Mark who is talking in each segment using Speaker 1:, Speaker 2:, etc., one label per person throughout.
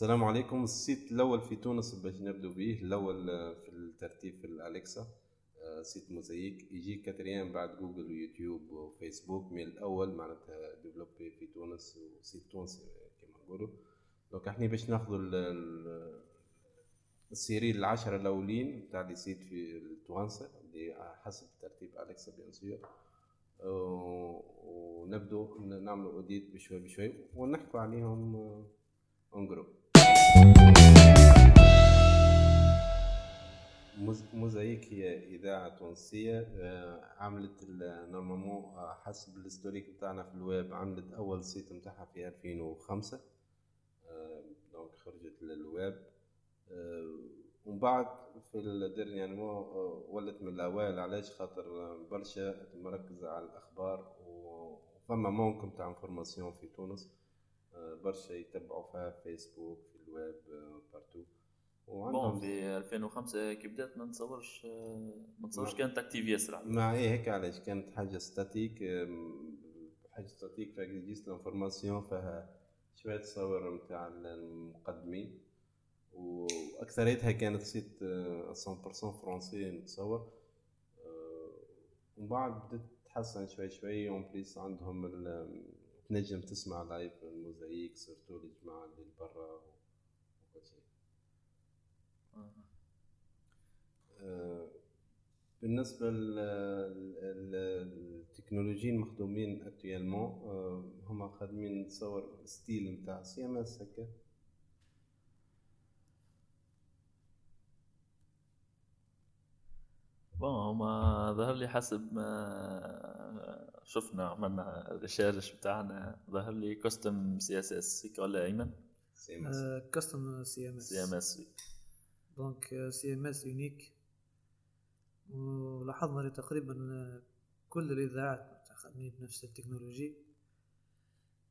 Speaker 1: السلام عليكم. ال site الأول في تونس باش نبدو به الأول آه، في الترتيب في الأليكسا آه، site موزايك يجي quatrième بعد جوجل ويوتيوب وفيسبوك. mais الأول معناتها développé في تونس و site تونسي كما نقولوا. donc إحنا باش ناخذوا السيرين العشرة الأولين تاع les sites في التوانسة اللي حسب ترتيب أليكسا bien sûr. ونبدو نعملوا audit بشوي بشوي ونحكوا عليهم en gros موزايك هي إذاعة تونسية آه، عملت normalement آه، حسب ال historique بتاعنا في الويب عملت أول site نتاعها في 2005 donc خرجت للويب ومن بعد في ال dernièrement يعني ولت من الأوائل علاش؟ خاطر برشا مركزة على الأخبار وفما ممكن تاع information في تونس آه، برشا يتبعوا فيها فيسبوك في ال web
Speaker 2: partout. bon في 2005 كي بدات ما نتصورش ما نتصورش. كانت active ياسر
Speaker 1: ما هي هيك علاش كانت حاجة statique حاجة statique فيها juste information فيها شوية تصور نتاع المقدمين. وأكثريتها كانت site 100% français نتصور. ومن بعد بدات تتحسن شوي شوي. en plus عندهم تنجم تسمع live الموزايك surtout الجماعه اللي برا بالنسبة لل technologies المخدومين actuellement آه، هما خادمين تصور style نتاع CMS هكا.
Speaker 2: bon هما ظهر لي حسب ما شفنا عملنا ال recherche بتاعنا ظهر لي custom CSS ولا
Speaker 3: أيمن؟ CMS. custom CMS. سي
Speaker 2: إم إس
Speaker 3: دونك سي إم إس يونيك. ولاحظنا لي تقريبا كل الإذاعات خدمين بنفس التكنولوجي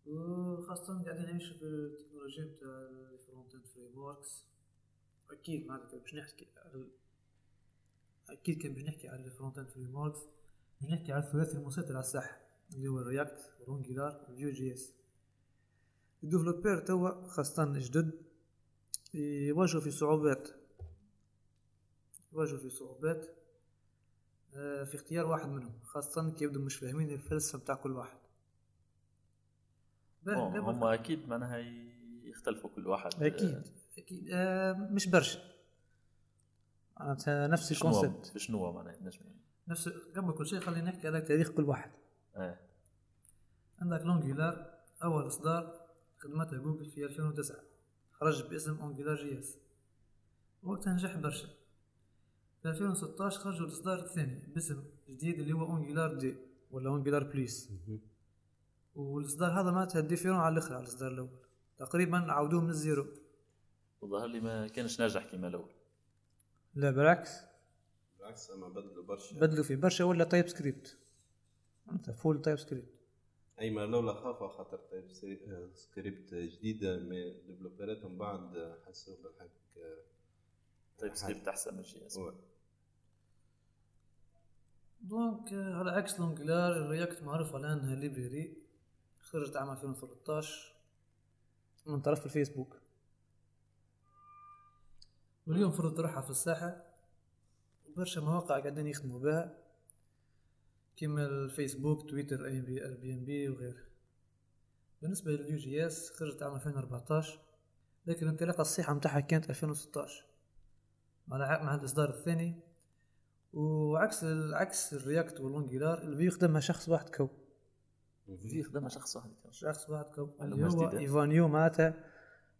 Speaker 3: وخاصة قاعدين نعيش في التكنولوجيا بتاع ال front-end frameworks أكيد معناتها باش نحكي أكيد كان بنحكي على ال front-end frameworks بنحكي على الثلاثي المسيطر على الساحه اللي هو ال React وال Angular وال Vue.js ال développeurs توا خاصة جدد يواجهوا في صعوبات. يواجهوا في صعوبات آه، في اختيار واحد منهم خاصة كي يبدو مش فاهمين الفلسفة بتاع كل واحد.
Speaker 2: هم أكيد معناها يختلفوا كل واحد.
Speaker 3: أكيد أكيد آه مش برشا. معناتها نفس ال concept.
Speaker 2: شنو معناها
Speaker 3: نفس قبل كل شيء خلينا نحكي على تاريخ كل واحد.
Speaker 2: آه.
Speaker 3: عندك l'Angular أول إصدار خدمتها جوجل في 2009 خرج باسم AngularJS وقتها نجح برشا. في 2016 خرجوا الاصدار الثاني باسم جديد اللي هو Angular deux ولا Angular plus والإصدار هذا معناتها différent على الآخر على الإصدار الأول. تقريبا عودوه من ال zéro.
Speaker 2: وظهر لي ما كانش ناجح كيما الأول.
Speaker 3: لا بالعكس.
Speaker 1: بالعكس اما بدلوا برشا.
Speaker 3: بدلوا فيه برشا ولا TypeScript أنت full TypeScript
Speaker 1: أي ما لولا خافوا خاطر TypeScript جديدة mais ديفلوبرات من بعد حسوا بالحق
Speaker 2: TypeScript احسن من JS
Speaker 3: donc على عكس l'Angular ال React معروف على إنها library. خرجت عام 2013 من طرف الفيسبوك. واليوم فرض روحها في الساحة. وبرشا مواقع قاعدين يخدموا بها كيما الفيسبوك تويتر أي بي أر بي ام بي وغيره بالنسبة لل Vue.js خرجت عام 2014 لكن الانطلاقة الصحيحة متاعها كانت 2016 مع مع الإصدار الثاني. وعكس عكس ال React وال Angular ال Vue يخدمها شخص واحد
Speaker 2: quoi. يخدمها شخص واحد quoi.
Speaker 3: شخص واحد quoi. اللي هو Evan You معناتها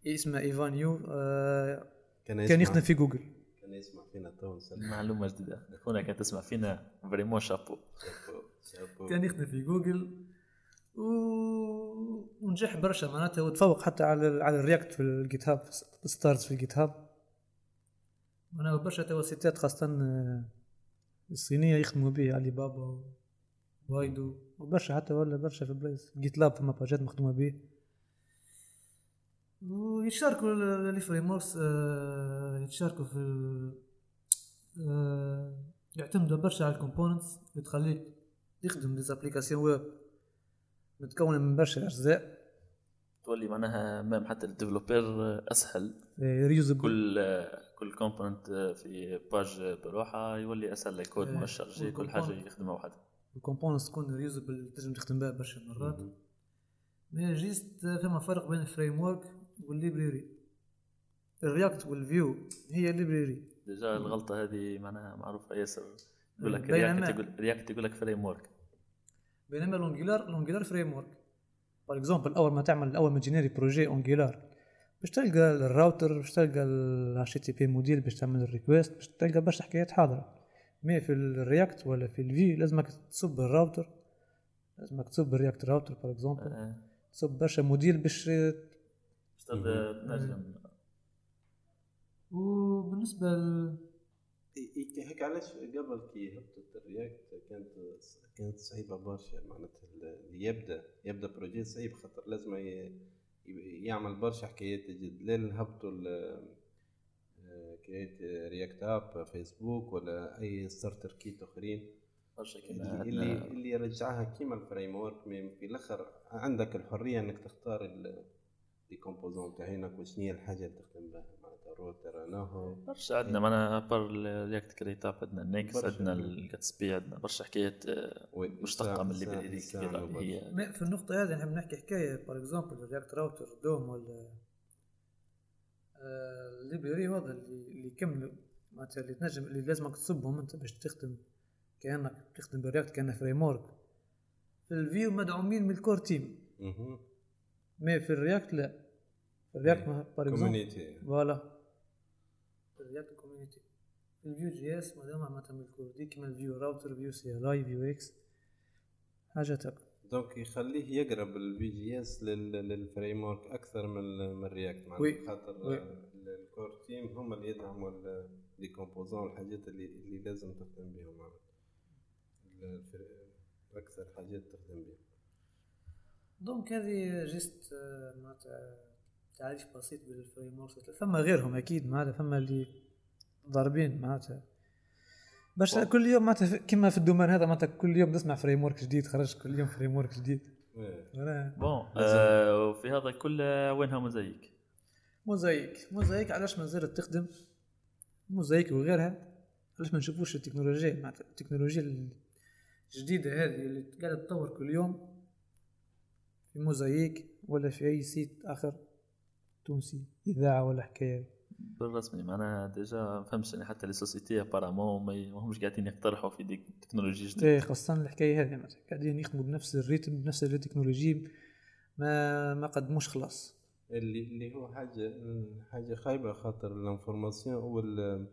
Speaker 3: اسمه Evan You آه كان, كان يخدم في جوجل.
Speaker 1: كان يسمع فينا تو.
Speaker 2: معلومة جديدة. اخونا كان تسمع فينا. vraiment chapeau
Speaker 3: كان يخدم في جوجل. و... ونجح برشا معناتها وتفوق حتى على على ال React في ال GitHub stars في ال GitHub. معناها برشا سوسيتات خاصة آه، الصينية يخدموا به علي بابا بايدو وبرشا حتى ولا برشا في بلايص. GitLab فما باجات مخدومة به ويتشاركوا les frameworks يتشاركوا في آه، يعتمدوا برشا على ال components اللي تخليك تخدم des applications web متكونة من برشا أجزاء.
Speaker 2: تولي معناها même حتى ال développeur
Speaker 3: أسهل.
Speaker 2: reusable كل كل component في page بروحها يولي أسهل كود
Speaker 3: إيه.
Speaker 2: مؤشر كل حاجة يخدمها وحده
Speaker 3: ال components تكون reusable تنجم تخدم بها برشا مرات. mais juste فما فرق بين ال framework وال library ال React وال Vue هي ال
Speaker 2: library déjà الغلطة هذه معناها معروفة ياسر. يقول لك React يقول React يقول لك framework
Speaker 3: بينما ال Angular ال Angular framework par exemple أول ما تعمل أول ما ت générer projet Angular باش تلقى الراوتر باش تلقى HTTP module باش تعمل ال request باش تلقى برشا حكايات حاضرة. mais في ال React ولا في ال Vue لازمك تصب الراوتر لازمك تصب ال React router par
Speaker 2: exemple
Speaker 3: تصب برشا module باش
Speaker 2: باش تبدا تنجم
Speaker 3: وبالنسبة ل...
Speaker 1: إي- إي- هيك علاش قبل كي هبطت ال React كانت كانت صعيبة برشا معناتها اللي يبدأ يبدأ projet صعيب خاطر لازم يعمل برشا حكايات جد. لين هبطوا create React app فيسبوك ولا أي starter kit آخرين.
Speaker 2: برشا
Speaker 1: اللي اللي, اللي يرجعها كيما ال framework في الآخر عندك الحرية إنك تختار ال composants تاعينك وشنو هي الحاجة اللي تخدم بها. هو
Speaker 2: برشا عندنا معناها à part React create app عندنا النكس
Speaker 1: برشا.
Speaker 2: عندنا ال Gatsby عندنا برشا حكايات آه، مشتقة من اللي هي
Speaker 3: ما في النقطة هذه نحب نحكي حكاية par exemple ال React router DOM ولا آه، ال library هذا اللي اللي يكملوا معناتها اللي تنجم اللي لازمك تصبهم أنت باش تخدم كأنك تخدم بال React كأنه framework في ال Vue مدعومين من ال core
Speaker 1: team.
Speaker 3: ما في ال React لا. في ال React par
Speaker 1: exemple
Speaker 3: community voilà. في ال React community في ال Vue JS مادام من ال core dev كيما ال Vue router Vue CLI Vuex حاجات هكا
Speaker 1: donc يخليه يقرب ال Vue JS لل framework أكثر من من ال
Speaker 3: React.
Speaker 1: معناتها خاطر ال core team هم اللي يدعموا les composants والحاجات اللي اللي لازم تخدم بهم أكثر حاجات تخدم بهم
Speaker 3: donc هذه juste معناتها تعريف بسيط بال framework فما غيرهم أكيد معناتها فما اللي ضاربين معناتها باش كل يوم معناتها كيما في ال domaine هذا معناتها كل يوم نسمع framework جديد خرج كل يوم framework جديد.
Speaker 1: إيه.
Speaker 2: bon آه وفي هذا كله وينها موزايك
Speaker 3: موزايك موزايك علاش ما زالت تخدم؟ موزايك وغيرها. علاش ما نشوفوش التكنولوجيا؟ معناتها التكنولوجيا الجديدة هذه اللي قاعدة تطور كل يوم. في موزايك ولا في أي site آخر. تونسي إذاعة ولا حكاية؟
Speaker 2: بالرسمي معناها déjà ما فهمش يعني حتى les sociétés apparemment ما همش قاعدين يقترحوا في des technologies جديدة.
Speaker 3: إيه خاصة الحكاية هذه قاعدين يخدموا بنفس ال rythme بنفس التكنولوجي ما ما قدموش خلاص.
Speaker 1: اللي اللي هو حاجة حاجة خايبة خاطر ال information وال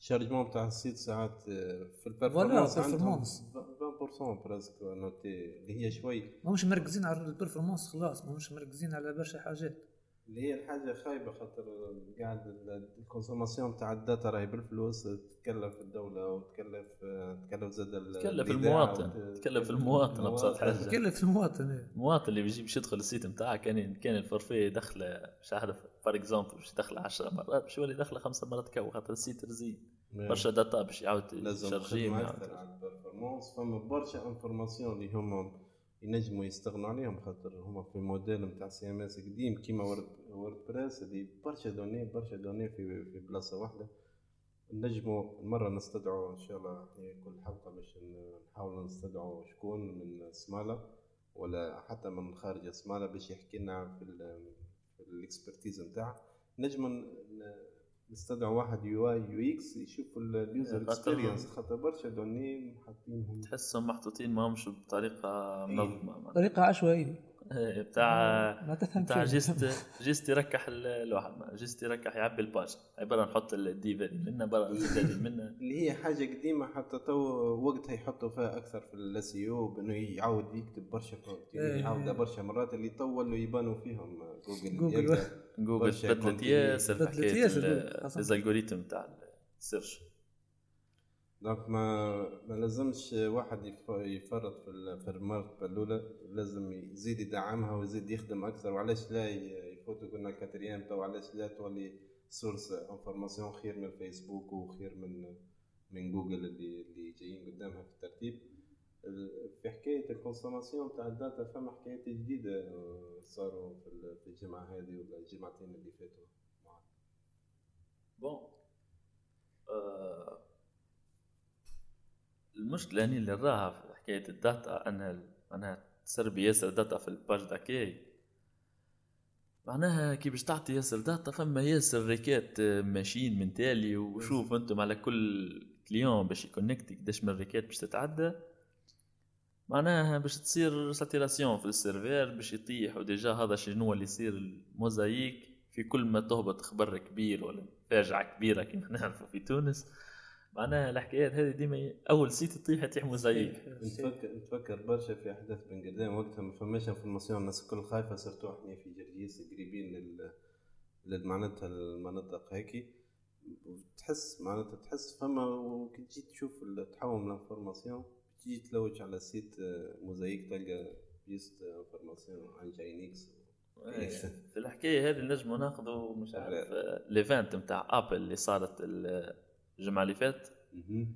Speaker 1: ال chargement بتاع ال site ساعات آه، في ال performance عندهم
Speaker 3: performance.
Speaker 1: 20% presque noté اللي هي شوي.
Speaker 3: ما همش مركزين على ال performance خلاص ما همش مركزين على برشا حاجات.
Speaker 1: اللي هي الحاجة خايبة خاطر قاعد ال- ال consommation بتاع ال data راهي بالفلوس تكلف الدولة وتكلف تكلف زاد ال-
Speaker 2: تكلف المواطن تكلف المواطن ابسط حاجة
Speaker 3: كلف المواطن إيه.
Speaker 2: المواطن اللي بيجي باش يدخل ال site نتاعك كان كان ال forfait دخلة مش عارف par exemple باش يدخل 10 مرات باش يولي دخلة خمسة مرات كو خاطر ال site رزين. برشا data باش يعاود
Speaker 1: لازم
Speaker 2: يشارجي
Speaker 1: ال performance فما برشا informations اللي هم ينجموا يستغنوا عليهم خاطر هما في موديل نتاع CMS قديم كيما WordPress اللي برشا données برشا données في في بلاصة واحدة نجموا مرة نستدعوا إن شاء الله هي كل حلقة باش نحاول نستدعوا شكون من سمالة ولا حتى من خارج سمالة باش يحكي لنا في في ال expertise نتاعه نجم نستدعوا واحد UI UX يشوف ال
Speaker 2: user
Speaker 1: experience خاطر برشا données حاطينهم.
Speaker 2: تحسهم محطوطين ما همش بطريقه منظمة.
Speaker 3: طريقة عشوائية.
Speaker 2: إيه، بتاع
Speaker 3: ما تفهم
Speaker 2: بتاع. juste juste يركح ال- الواحد ما juste يركح يعبي ال page هاي برا نحط ال div هذه منا برا نزيد هذه منا
Speaker 1: اللي هي حاجة قديمة حتى تو وقتها يحطوا فيها أكثر في ال SEO بأنه يعاود يكتب برشا
Speaker 3: إيه.
Speaker 1: يعاودها برشا مرات اللي تو ولوا يبانوا فيهم جوجل
Speaker 3: جوجل.
Speaker 2: جوجل بدلت. ياسر
Speaker 3: بدلت ياسر. ال
Speaker 2: algorithme تاع ال
Speaker 1: search donc ما ما لازمش واحد يف- يفرط في ال- في المرتبة الأولى لازم يزيد يدعمها ويزيد يخدم أكثر وعلاش لا يفوتوا قلنا quatrième تو علاش لا تولي source information خير من فيسبوك وخير من من جوجل اللي اللي جايين قدامها في الترتيب؟ ال- في حكاية ال consommation تاع ال data فما حكايات جديدة آه، صاروا في ال- في الجمعة هذه ولا الجمعتين اللي فاتوا.
Speaker 2: bon المشكلة هني اللي راها في حكاية ال data أنها معناها تسربي ياسر data في ال page داكي معناها كي باش تعطي ياسر data فما ياسر requêtes ماشيين من تالي وشوف أنتم على كل client باش يكونكتي قداش من requêtes باش تتعدى. معناها باش تصير saturation في ال serveur باش يطيح و déjà هذا شنو اللي يصير الموزايك. في كل ما تهبط خبر كبير ولا فاجعة كبيرة كما نعرفوا في تونس. معناها الحكايات هذه ديما أول site يطيح يطيح موزايك
Speaker 1: نتفكر نتفكر برشا في أحداث بن قدام وقتها ما فماش information الناس الكل خايفة surtout إحنا في جرجيس قريبين لل لل- معناتها المناطق هيك تحس معناتها تحس فما وكي تجي تشوف تحوم ال information تجي تلوج على site آه، موزايك تلقى juste information عن جاينيكس.
Speaker 2: إيه، في الحكاية هذه نجموا ناخذوا مش عارف آه، l'event نتاع Apple اللي صارت ال- الجمعة اللي فات
Speaker 1: مهم.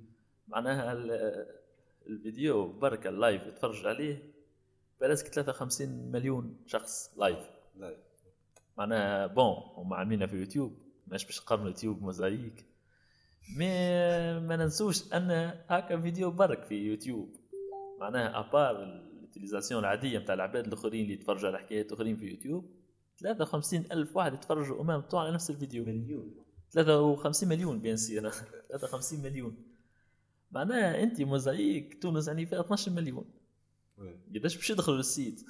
Speaker 2: معناها ال- الفيديو بركة ال live يتفرج عليه plus que 53 مليون شخص live.
Speaker 1: لا
Speaker 2: معناها bon هم عاملينها في يوتيوب مش باش نقارنوا YouTube Mosaïque mais ما ننسوش أن هكا فيديو برك في يوتيوب. معناها à part l'utilisation العادية نتاع العباد الآخرين اللي يتفرجوا على حكايات آخرين في يوتيوب 53 ألف واحد يتفرجوا امام طوع على نفس الفيديو.
Speaker 1: مليون.
Speaker 2: 53 مليون bien sûr 53 مليون. معناها أنت موزايك تونس يعني فيها 12 مليون. قداش باش يدخلوا لل site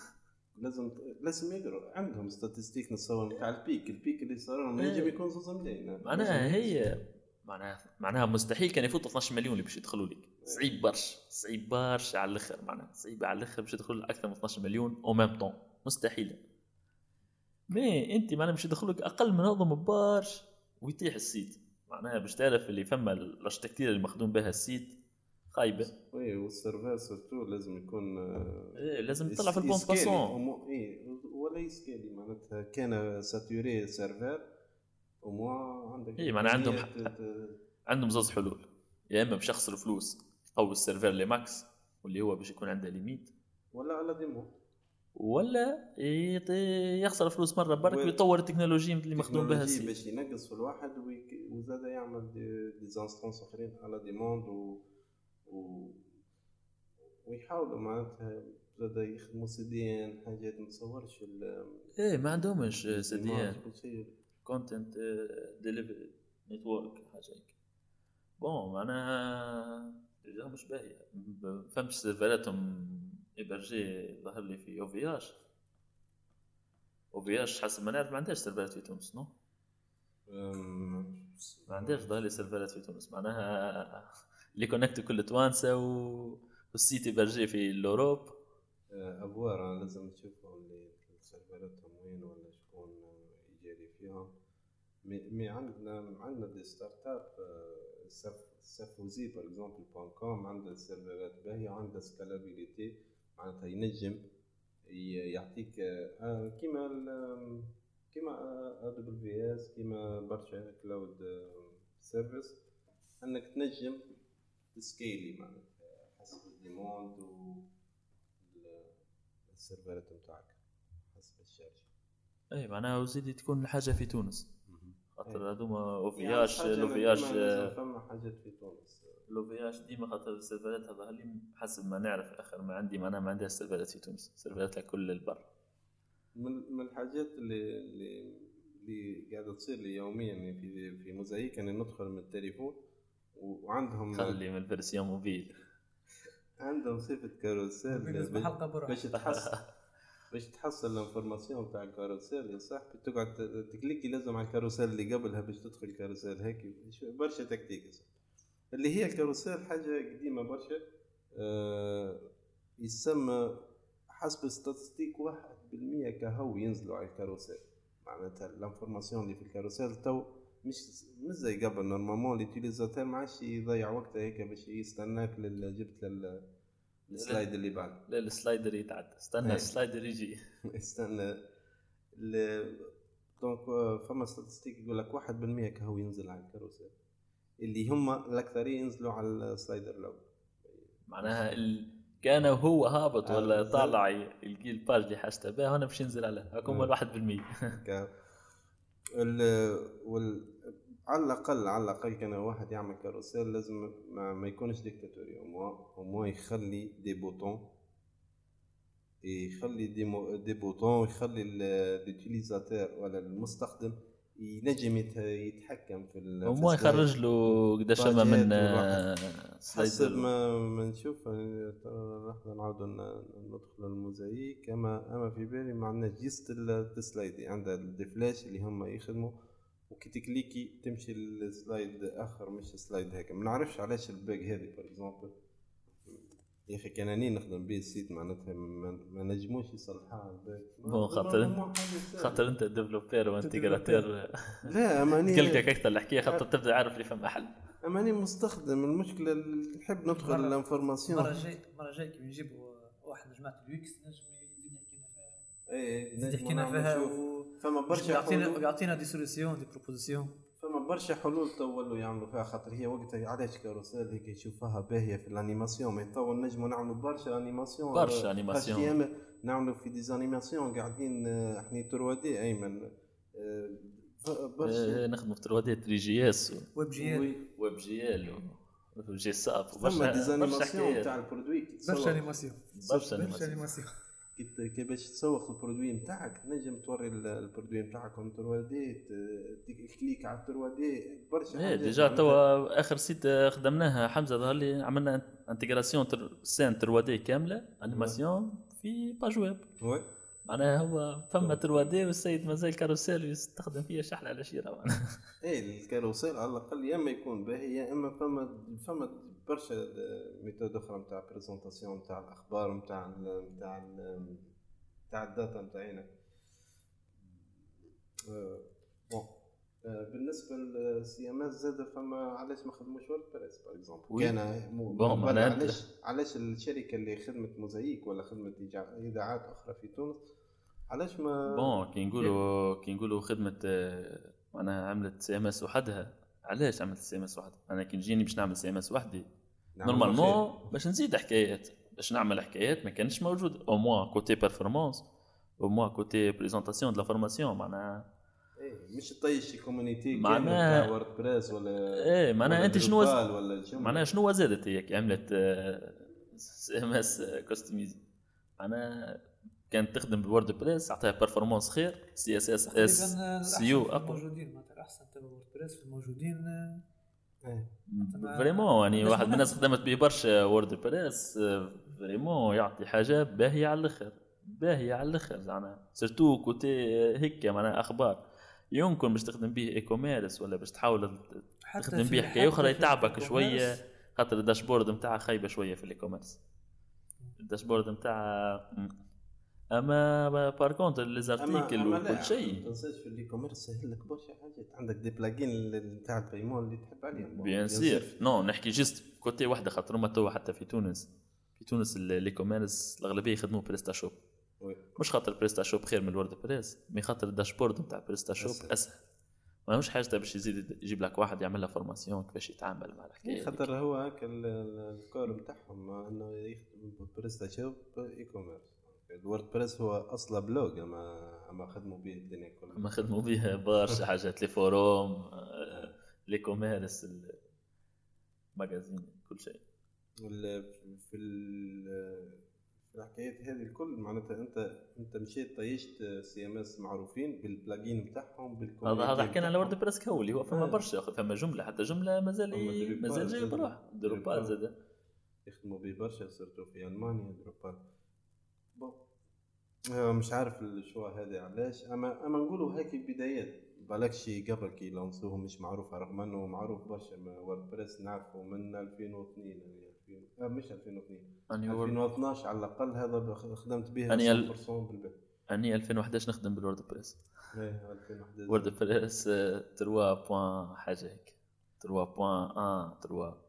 Speaker 1: لازم لازم يقروا عندهم statistiques نتصور نتاع ال pic ال pic اللي صار لهم
Speaker 2: إيه.
Speaker 1: ينجم يكون زوز ملايين.
Speaker 2: معناها هي معناها معناها مستحيل كان يفوتوا 12 مليون اللي باش يدخلوا لك صعيب برشا صعيب برشا على الآخر معناها. صعيب على الآخر باش يدخلوا أكثر من 12 مليون au même temps مستحيل mais أنت معناها باش يدخلوا لك أقل من هذا برشا. ويطيح ال site. معناها باش تعرف اللي فما l'architecture اللي مخدوم بها ال site
Speaker 1: خايبة. oui وال serveur surtout لازم يكون
Speaker 2: إيه لازم يطلع في
Speaker 1: ال
Speaker 2: bande
Speaker 1: passante إيه ولا ي scali معناتها كان saturé serveur au moins عندك
Speaker 2: إيه، معناها عندهم عندهم زوز حلول. يا إما باش يخسروا فلوس يقوي ال serveur ل max واللي هو باش يكون عنده limite
Speaker 1: ولا على demande.
Speaker 2: ولا يخسر فلوس مرة برك ويطور التكنولوجيا اللي مخدوم بها
Speaker 1: ال
Speaker 2: site
Speaker 1: باش ينقص في الواحد وزاد يعمل des, instances أخرين على demande و, و ويحاولوا معناتها زاد يخدموا CDN حاجات ما تصورش ال-
Speaker 2: إيه ما عندهمش CDN
Speaker 1: كل شيء.
Speaker 2: content delivery network حاجة هيك. bon معناها مش باهية. ما فهمتش serveurات هم hébergés ظهر لي في أو في اش أو في اش حسب ما نعرف ما عندهاش serveurات في تونس
Speaker 1: non؟
Speaker 2: ما عندهاش ظهر لي serveurات في تونس معناها اللي connectés كل توانسة و... وال site hébergé في l'Europe
Speaker 1: آه، à voir لازم نشوفهم اللي سيرفراتهم وين ولا شكون يجاري فيهم. مي مي عندنا عندنا دي ستارت أب سف سفوزي باغ اكزومبل بوان كوم عندها سيرفرات باهية وعندها سكالابيليتي معناتها ينجم يعطيك آه، كيما ال- كيما آ دبليو في إس كيما برشا كلاود سيرفيس إنك تنجم تسكيلي معناتها حسب الديموند و ال- السيرفرات نتاعك حسب الشارج
Speaker 2: اي معناها وزيد تكون الحاجة في تونس. خاطر هذوما أو في
Speaker 1: يعني
Speaker 2: اش
Speaker 1: حاجة
Speaker 2: لو
Speaker 1: أنا
Speaker 2: في
Speaker 1: ديما
Speaker 2: اش
Speaker 1: لازم فما حاجات في تونس.
Speaker 2: لو في اش ديما خاطر السيرفرات هذا اللي حسب ما نعرف اخر ما عندي معناها ما عندهاش سيرفرات في تونس. سيرفرات كل البر.
Speaker 1: من من الحاجات اللي اللي اللي قاعدة تصير لي يوميا في في موزايك إني ندخل من التليفون وعندهم
Speaker 2: خلي من
Speaker 1: ال version mobile.
Speaker 3: عندهم صفة carousel
Speaker 1: باش تحصل باش تحصل l'information تاع ال carousel يا صاحبي تقعد ت cliqui لازم على ال carousel اللي قبلها باش تدخل ال carousel هيك برشا تكتيك. اللي هي ال carousel حاجة قديمة برشا آه يسمى حسب statistiques واحد بالمية كهو ينزلوا على ال carousel. معناتها l'information اللي في ال carousel تو مش مش زي قبل. normalement l'utilisateur ما عادش يضيع وقته هيك باش يستناك جبت ال slide اللي بعد.
Speaker 2: لا ال slider يتعدى استنى.
Speaker 1: ال
Speaker 2: slider يجي.
Speaker 1: استنى. donc فما statistiques يقول لك 1% كهو ينزل على ال carousel. اللي هم الاكثريه ينزلوا على ال slider الأول
Speaker 2: معناها ال... كان هو هابط ولا. طالع يلقي ال page اللي حاجته بها أنا باش ننزل عليه. هاكم
Speaker 1: ك- ال وال على الأقل على الأقل كان واحد يعمل carousel لازم ما, ما يكونش ديكتاتوري. وما يخلي des boutons يخلي des, مو des boutons ويخلي l'utilisateur ولا المستخدم ينجم يت- يتحكم في ال slide.
Speaker 2: يخرج له قداش ما من آه،
Speaker 1: حسب ما ما نشوف. لحظة نعاود ندخل الموزايك اما أما في بالي ما عندناش geste ال slide عندها ال des flèches اللي هم يخدموا. وكي ت cliqui تمشي ال slide آخر مش slide هيك. ما نعرفش علاش ال page هذه par exemple يا أخي كان أني نخدم به ال site معناتها ما, نجموش يصلحها
Speaker 2: bon خاطر خاطر أنت développeur و intégrateur
Speaker 1: لا أما اني
Speaker 2: تلقى أكثر الحكاية خاطر تبدأ عارف اللي فما حل.
Speaker 1: أما أني مستخدم المشكلة اللي نحب ندخل
Speaker 3: مرة-
Speaker 1: l'information.
Speaker 3: المره الجاي المره الجاي كي نجيبوا واحد من جماعة ال UX نجم يزيد يحكينا فيها.
Speaker 1: إيه
Speaker 3: يزيد
Speaker 1: نعمل
Speaker 3: فيها
Speaker 1: فما برشا
Speaker 3: يعطينا
Speaker 1: حلول.
Speaker 3: يعطينا des solutions des propositions
Speaker 1: فما برشا حلول تو يعملوا فيها خاطر هي وقتها علاش carousel هيك يشوفها باهية في l'animation. ما تو نجموا نعملوا برشا animations.
Speaker 2: برشا animations.
Speaker 1: أيام نعملوا في des animations قاعدين آه، إحنا 3D même. آه،
Speaker 2: آه،
Speaker 1: برشا.
Speaker 2: نخدموا في 3D 3JS.
Speaker 3: ويب جي إل.
Speaker 1: وي.
Speaker 2: ويب جي إل. و je sais pas
Speaker 1: فما
Speaker 2: برشا
Speaker 1: des
Speaker 2: animations
Speaker 1: تاع ال produit.
Speaker 3: برشا animation
Speaker 2: برشا.
Speaker 3: animation
Speaker 1: كي باش تسوق ال produit نتاعك نجم توري ال- ال produit نتاعك en 3D كليك على 3D برشا
Speaker 2: إيه
Speaker 1: déjà.
Speaker 2: توا آخر site خدمناها حمزة ظهر لي عملنا intégration scène 3D كاملة animation في page web
Speaker 1: oui
Speaker 2: معناها هو فما 3D وال site مازال carrousel يستخدم فيها شحله على شيرة. إيه
Speaker 1: ال carrousel على الأقل يا إما يكون باهي يا إما فما فما برشا méthodes أخرى نتاع présentation نتاع الأخبار نتاع نتاع نتاع ال data نتاعنا آه، bon آه، بالنسبة لل CMS زاد فما علاش ما خدموش WordPress par
Speaker 2: exemple.
Speaker 1: كان
Speaker 2: bon،
Speaker 1: علاش علاش الشركة اللي خدمت موزايك ولا خدمت اذاعات أخرى في تونس علاش ما
Speaker 2: bon كي نقولوا كي نقولوا خدمة آه، معناها عملت CMS وحدها. علاش عملت CMS وحدها؟ أنا كي نجيني باش نعمل CMS وحدي. normalement باش نزيد حكايات. باش نعمل حكايات ما كانتش موجودة. au moins côté performance au moins côté présentation de l'information معناها
Speaker 1: إيه مش طيش community
Speaker 2: معناها-
Speaker 1: WordPress ولا
Speaker 2: إيه معناها أنت شنو معناها شنو زادت هي كي عملت CMS customized معناها كانت تخدم بال WordPress عطيها performance خير سي اس اس اس سي يو أقوى
Speaker 3: الموجودين معناتها الاحسن تبع WordPress في الموجودين آه،
Speaker 1: إيه.
Speaker 2: vraiment يعني واحد من الناس؟ خدمت به برشا WordPress vraiment يعطي حاجة باهية على الآخر باهية على الآخر زعما surtout côté هيك معناها أخبار يمكن باش تخدم به e-commerce ولا باش تحاول تخدم به
Speaker 3: حكاية أخرى
Speaker 2: يتعبك شوية خاطر ال dashboard نتاعها خايبة شوية في ال e-commerce ال dashboard نتاعها. أما par contre les
Speaker 1: أما
Speaker 2: articles
Speaker 1: أما لا
Speaker 2: وكل
Speaker 1: ما
Speaker 2: شيء
Speaker 1: تنساش في ال e-commerce سهل لك برشا حاجات عندك des plugins نتاع ال paiement اللي تحب عليهم.
Speaker 2: bien sûr non نحكي juste côté واحدة خاطر. هما توا حتى في تونس. في تونس ال- الe-commerce الأغلبية يخدموا
Speaker 1: PrestaShop.
Speaker 2: مش خاطر PrestaShop خير من ال WordPress mais خاطر ال dashboard نتاع PrestaShop.
Speaker 1: أسهل.
Speaker 2: ما مش حاجة باش يزيد يجيب لك واحد يعمل له formation كيفاش يتعامل مع الحكاية.
Speaker 1: خاطر هو هكا ال- ال core نتاعهم إنه يخدم PrestaShop e-commerce ال WordPress هو أصلا blog أما أما خدموا به الدنيا كلها
Speaker 2: ما خدموا بها برشا حاجات les forums آه، l'e-commerce ال magasins كل شيء
Speaker 1: في ال- في الحكايات هذه الكل معناتها أنت أنت مشيت طيشت CMS معروفين بال plugins نتاعهم
Speaker 2: هذا هذا حكينا على وورد بريس كولي هو فما
Speaker 1: آه.
Speaker 2: برشا فما جملة حتى جملة مازال مازال جاي
Speaker 1: زاد.
Speaker 2: بروح دروبال. زاد
Speaker 1: يخدموا به برشا سيرتو في ألمانيا دروبال مش عارف الشوا هذا علاش. اما أما نقولوا هيك بدايات بالكش قبل كي لانسوه مش معروفه رغم أنه معروف برشا ما وورد بريس نعرفه من 2002 يعني 2000 آه مش 2002
Speaker 2: أني وورد
Speaker 1: 2012 على الأقل هذا خدمت به
Speaker 2: أني ال-
Speaker 1: 100% بالبيت.
Speaker 2: أني 2011 نخدم بال WordPress
Speaker 1: إيه 2011
Speaker 2: WordPress 3 point حاجة هيك. 3 point 1 3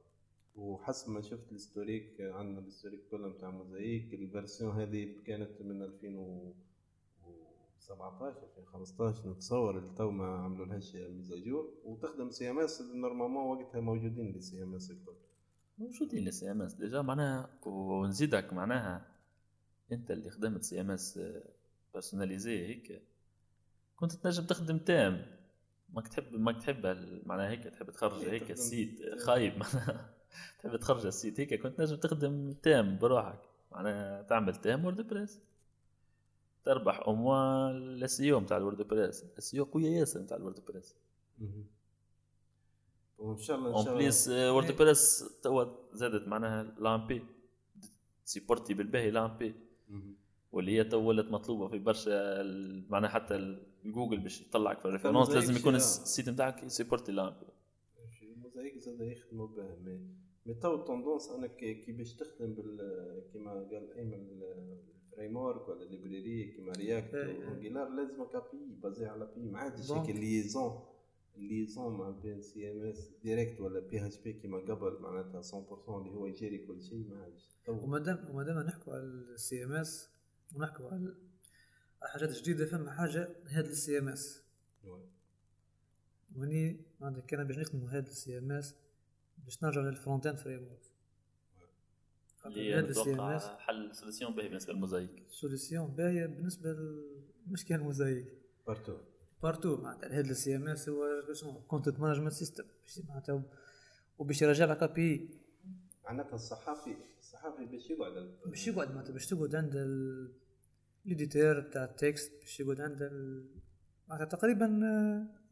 Speaker 1: وحسب ما شفت ال historique عندنا ال historique كله نتاع موزايك ال version هذه كانت من 2017 2015 نتصور اللي تو ما عملوا لهاش mise à jour وتخدم CMS normalement وقتها موجودين les CMS الكل.
Speaker 2: موجودين ال CMS déjà معناها ونزيدك معناها أنت اللي خدمت CMS personnalisé هيك. كنت تنجم تخدم thème. ماك تحب ماك تحب معناها هيك تحب تخرج
Speaker 1: إيه،
Speaker 2: هيك ال
Speaker 1: site.
Speaker 2: خايب معناها. تحب تخرج ال site هيك كنت نجم تخدم thème بروحك. معناها تعمل thème WordPress تربح au moins ال SEO نتاع ال WordPress ال SEO قوية ياسر نتاع ال
Speaker 1: WordPress. وان شاء الله
Speaker 2: إن
Speaker 1: شاء الله.
Speaker 2: plus WordPress توا زادت معناها l'AMP. supporter بالباهي
Speaker 1: l'AMP.
Speaker 2: واللي هي تو ولات مطلوبة في برشا معناها حتى جوجل باش يطلعك في
Speaker 1: موزايك
Speaker 2: لازم يكون ال site نتاعك ي supporter
Speaker 1: l'AMP. الموزايك زاد يخدموا بها mais تو ال tendance أنا كي باش تخدم بال كيما قال ايمن ال framework ولا ال library كيما React
Speaker 3: إيه.
Speaker 1: و Angular لازمك API basé على PHP ما عادش. هيك ال liaison ال liaison مع بين CMS direct ولا PHP كيما قبل معناتها 100% اللي هو يجري كل شيء ما عادش تو
Speaker 3: ومادام ومادام نحكوا على ال CMS ونحكوا على على حاجات جديدة فما حاجة هاد ال CMS واني معناتها كان باش نخدموا هاد ال CMS باش نرجع لل front-end framework.
Speaker 2: اللي نتوقع حل solution باهي بالنسبة للموزايك
Speaker 3: solution باهيه بالنسبة للمشكله الموزايك
Speaker 1: partout
Speaker 3: partout معناتها هذا ال CMS هو content management system معناتها وباش يرجع لك API
Speaker 1: معناتها الصحافي الصحافي باش يقعد
Speaker 3: باش يقعد معناتها باش تقعد عند ال editor بتاع ال text باش يقعد عند ال... معناتها تقريبا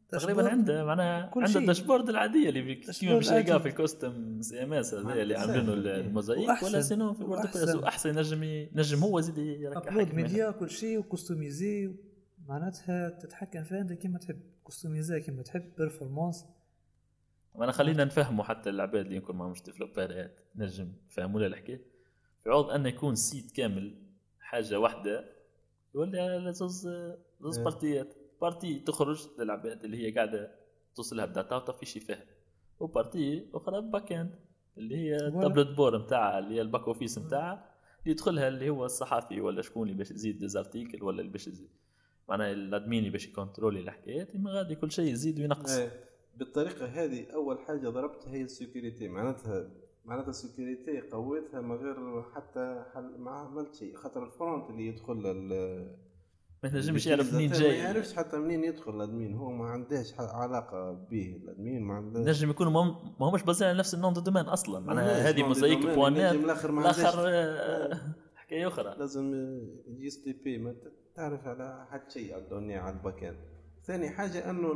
Speaker 2: تقريبا. عنده معناها عنده.
Speaker 3: ال
Speaker 2: dashboard العادية اللي باش تلقاه
Speaker 3: عادي.
Speaker 2: في ال custom CMS هذا اللي عاملينه
Speaker 1: سهل.
Speaker 2: الموزايك. ولا sinon في ال WordPress.
Speaker 3: وأحسن
Speaker 2: ينجم ينجم هو يزيد يركب
Speaker 3: ميديا كل شيء و customisé معناتها تتحكم فيها انت كيما تحب customiser كيما تحب performance
Speaker 2: أنا خلينا نفهموا حتى العباد اللي يكون معهمش ديفلوبرات نجم يفهموا لها الحكاية في عوض أن يكون site كامل حاجة واحدة يولي على زوز زوز
Speaker 1: إيه.
Speaker 2: بارتيات partie تخرج للعباد اللي هي قاعدة توصلها ال data وت afficher فيها و partie أخرى back-end اللي هي.
Speaker 3: ال
Speaker 2: tableau de bord نتاعها اللي هي ال back office نتاعها اللي يدخلها اللي هو الصحفي ولا شكون اللي باش يزيد des articles ولا اللي باش يزيد معناها ال admin اللي باش ي contrôler الحكايات ما غادي كل شيء يزيد وينقص
Speaker 1: إيه. بالطريقة هذه أول حاجة ضربتها هي ال security معناتها معناتها ال security قويتها من غير حتى حل ما عملت شيء خاطر ال front اللي يدخل
Speaker 2: ما تنجمش يعرف منين
Speaker 1: ما
Speaker 2: جاي.
Speaker 1: يعرفش حتى منين يدخل ال admin. هو ما عندهش علاقة به ال admin ما عندهش
Speaker 2: نجم يكونوا ما هم- ما همش basés على نفس ال nom de domaine أصلا.
Speaker 1: معناها
Speaker 2: هذه موزايك بوانات
Speaker 1: الآخر ما الآخر
Speaker 2: آه، حكاية أخرى.
Speaker 1: لازم اس تي بي ما تعرف على حد شيء على الدنيا على الباك اند ثاني حاجة إنه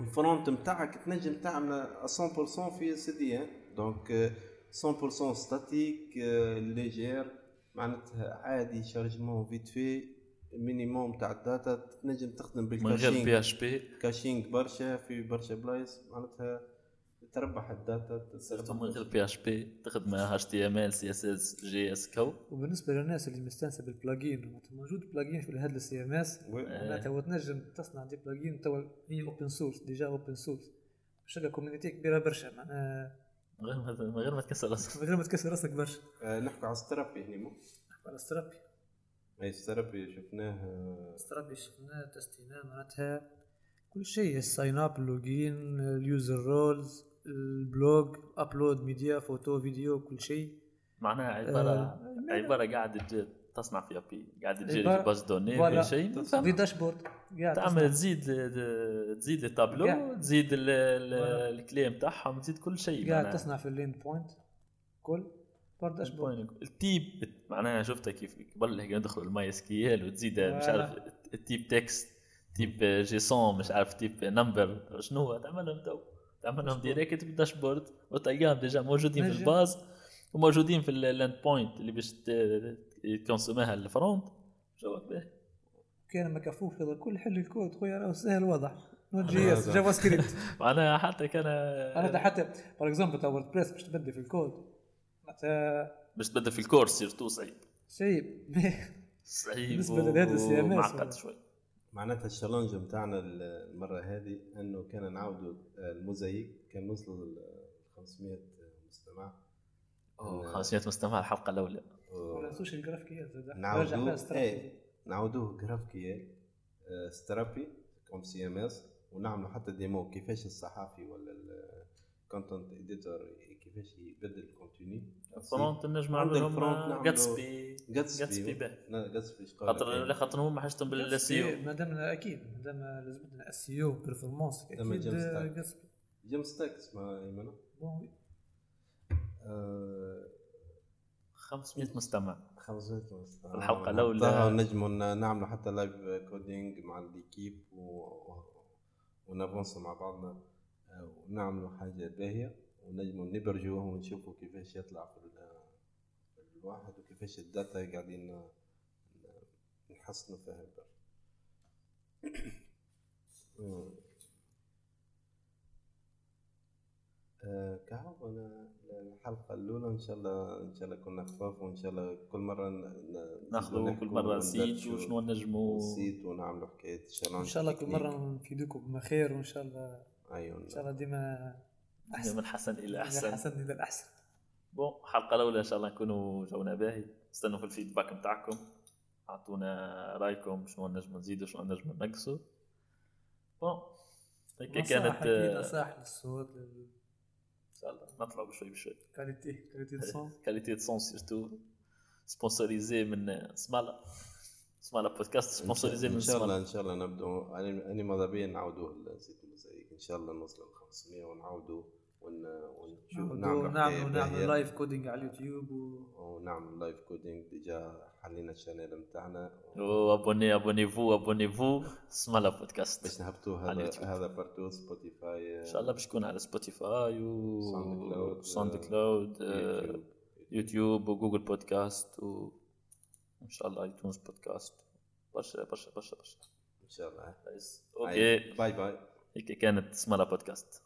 Speaker 1: الفرونت نتاعك تنجم تعمل 100% في سي دي دونك 100% ستاتيك ليجير معناتها عادي شارجمون فيت في مينيموم تاع الداتا تنجم تخدم
Speaker 2: من غير
Speaker 1: بالكاشينج
Speaker 2: بي اتش بي
Speaker 1: كاشينج برشا في برشا بلايص معناتها تربح الداتا
Speaker 2: من غير PHP تخدم اتش تي ام ال سي اس اس جي اس كو
Speaker 3: وبالنسبة للناس اللي مستانسه بال plugin موجود plugin في هذا ال CMS معناتها وتنجم تصنع des plugins توا هي open source déjà open source باش تلقى community كبيرة برشا معناها
Speaker 2: من غير ما من غير ما تكسر راسك.
Speaker 3: من غير ما تكسر راسك برشا.
Speaker 1: آه، نحكوا على Strapi هنا مو.
Speaker 3: نحكوا على Strapi
Speaker 1: اي Strapi شفناه آه،
Speaker 3: Strapi شفناه تستيناه معناتها كل شيء الساين اب اللوجين اليوزر رولز البلوج ابلود ميديا فوتو فيديو كل شيء
Speaker 2: معناها عباره
Speaker 3: آه،
Speaker 2: عبارة قاعدة تج- تصنع فيها بي قاعدة تجري في باز دوني. في شيء
Speaker 3: في داشبورد قاعد
Speaker 2: تعمل
Speaker 3: تصنع.
Speaker 2: تزيد تزيد التابلو
Speaker 3: قاعد.
Speaker 2: تزيد ال- ال-
Speaker 3: فوالا.
Speaker 2: الكليم تاعهم تزيد كل شيء
Speaker 3: قاعد. تصنع في اللين بوينت كل بار داشبورد
Speaker 2: التيب معناها شفتها كيف قبل هيك ندخلوا الماي اس كي ال وتزيد مش
Speaker 3: فوالا.
Speaker 2: عارف التيب تكست تيب جيسون مش عارف تيب نمبر شنو هو؟ تعملهم تو. تعملهم ديريكت بالداشبورد وتلقاهم ديجا موجودين في. الباز وموجودين في اللاند بوينت اللي باش تكونسوميها الفرونت جوك باهي
Speaker 3: كان ما كفوش هذا كل حل الكود خويا راه سهل واضح. نوت جي اس جافا سكريبت
Speaker 2: معناها حتى كان
Speaker 3: أنا حتى فور اكزومبل تاع وورد باش تبدل في الكود.
Speaker 2: باش تبدل في الكورس صعيب.
Speaker 3: شيء
Speaker 2: صعيب
Speaker 3: بالنسبة لهذا ال CMS
Speaker 2: ومعقد
Speaker 3: ولا؟
Speaker 2: شوي.
Speaker 1: معناتها ال challenge نتاعنا المرة هذه إنه كان نعاودوا الموزايك كان نوصلوا ل 500 مستمع.
Speaker 2: أوه، 500 مستمع الحلقة الأولى.
Speaker 3: ولا نسوش الجرافيكيات زاد.
Speaker 1: نعاودوه
Speaker 3: فيها Strapi.
Speaker 1: إيه نعاودوه جرافيكيات آه، Strapi comme CMS. ونعملوا حتى démo كيفاش الصحافي ولا ال content editor كيفاش كيفاش يبدل ال
Speaker 2: contenu front نجم
Speaker 1: عندك
Speaker 2: نعملهم
Speaker 1: front نعملوا
Speaker 2: Gatsby Gatsby
Speaker 1: Gatsby
Speaker 2: خاطر لا خاطر هما حاجتهم بال SEO
Speaker 3: مادام أكيد مادام لازم SEO performance
Speaker 1: لما
Speaker 3: أكيد.
Speaker 1: Gatsby JAMstack اسمها ايمن
Speaker 3: bon
Speaker 1: آه،
Speaker 2: 500 مستمع.
Speaker 1: 500 مستوى.
Speaker 2: الحلقة الأولى.
Speaker 1: نحطها نجموا نعملوا حتى live coding مع l'équipe و... ونافونسوا مع بعضنا. آه، ونعملوا حاجة باهية. ونجموا نبرجوه ونشوفوا كيفاش يطلع في ال- في الواحد وكيفاش الداتا قاعدين نحسنوا فيها برشا. آه، كهو أنا الحلقة الأولى إن شاء الله إن شاء الله كنا خفاف وإن شاء الله كل مرة ن- ن-
Speaker 2: ناخذوا كل مرة نسيت
Speaker 1: وندردشوا
Speaker 2: وشنو نجموا
Speaker 1: نسيت ونعملوا حكاية
Speaker 3: إن شاء الله كل مرة نفيدوكم بما خير وإن شاء الله
Speaker 1: أيوة.
Speaker 3: إن شاء الله ديما أحسن.
Speaker 2: من حسن إلى أحسن.
Speaker 3: احسن إلى الأحسن.
Speaker 2: bon الحلقة الأولى إن شاء الله نكونوا جونا باهي. استنوا في ال feedback نتاعكم أعطونا رأيكم شنو نجموا نزيدوا شنو نجموا نقصوا bon هيك كانت
Speaker 3: نصائح للصوت
Speaker 2: ان شاء الله نطلعوا بشوي بشوي.
Speaker 3: لل qualité qualité الصوت
Speaker 2: qualité du son surtout sponsorisé من سمالا سمالا بودكاست sponsorisé من
Speaker 1: إن شاء الله
Speaker 2: سمالا
Speaker 1: إن شاء الله نبدو أنا أنا ماذا بيا؟ نعاودوه. إن شاء الله نوصل ل 500 ونعاودوا ون ونشوف
Speaker 3: نعملوا
Speaker 1: حكاية
Speaker 3: نعملوا
Speaker 1: باهية.
Speaker 3: نعملوا live coding على اليوتيوب و...
Speaker 1: ونعمل live coding déjà حلينا ال
Speaker 2: channel نتاعنا abonnez abonnez-vous abonnez-vous. سمالا
Speaker 1: باش
Speaker 2: بودكاست
Speaker 1: نهبطوا
Speaker 2: على
Speaker 1: هذا
Speaker 2: اليوتيوب.
Speaker 1: هذا partout Spotify
Speaker 2: إن شاء الله باش يكون على Spotify و
Speaker 1: SoundCloud،
Speaker 2: SoundCloud YouTube.
Speaker 1: YouTube
Speaker 2: و Google Podcast و إن شاء الله iTunes Podcast برشا برشا برشا برشا.
Speaker 1: إن شاء الله.
Speaker 2: OK.
Speaker 1: bye bye
Speaker 2: هيك كانت سمالا بودكاست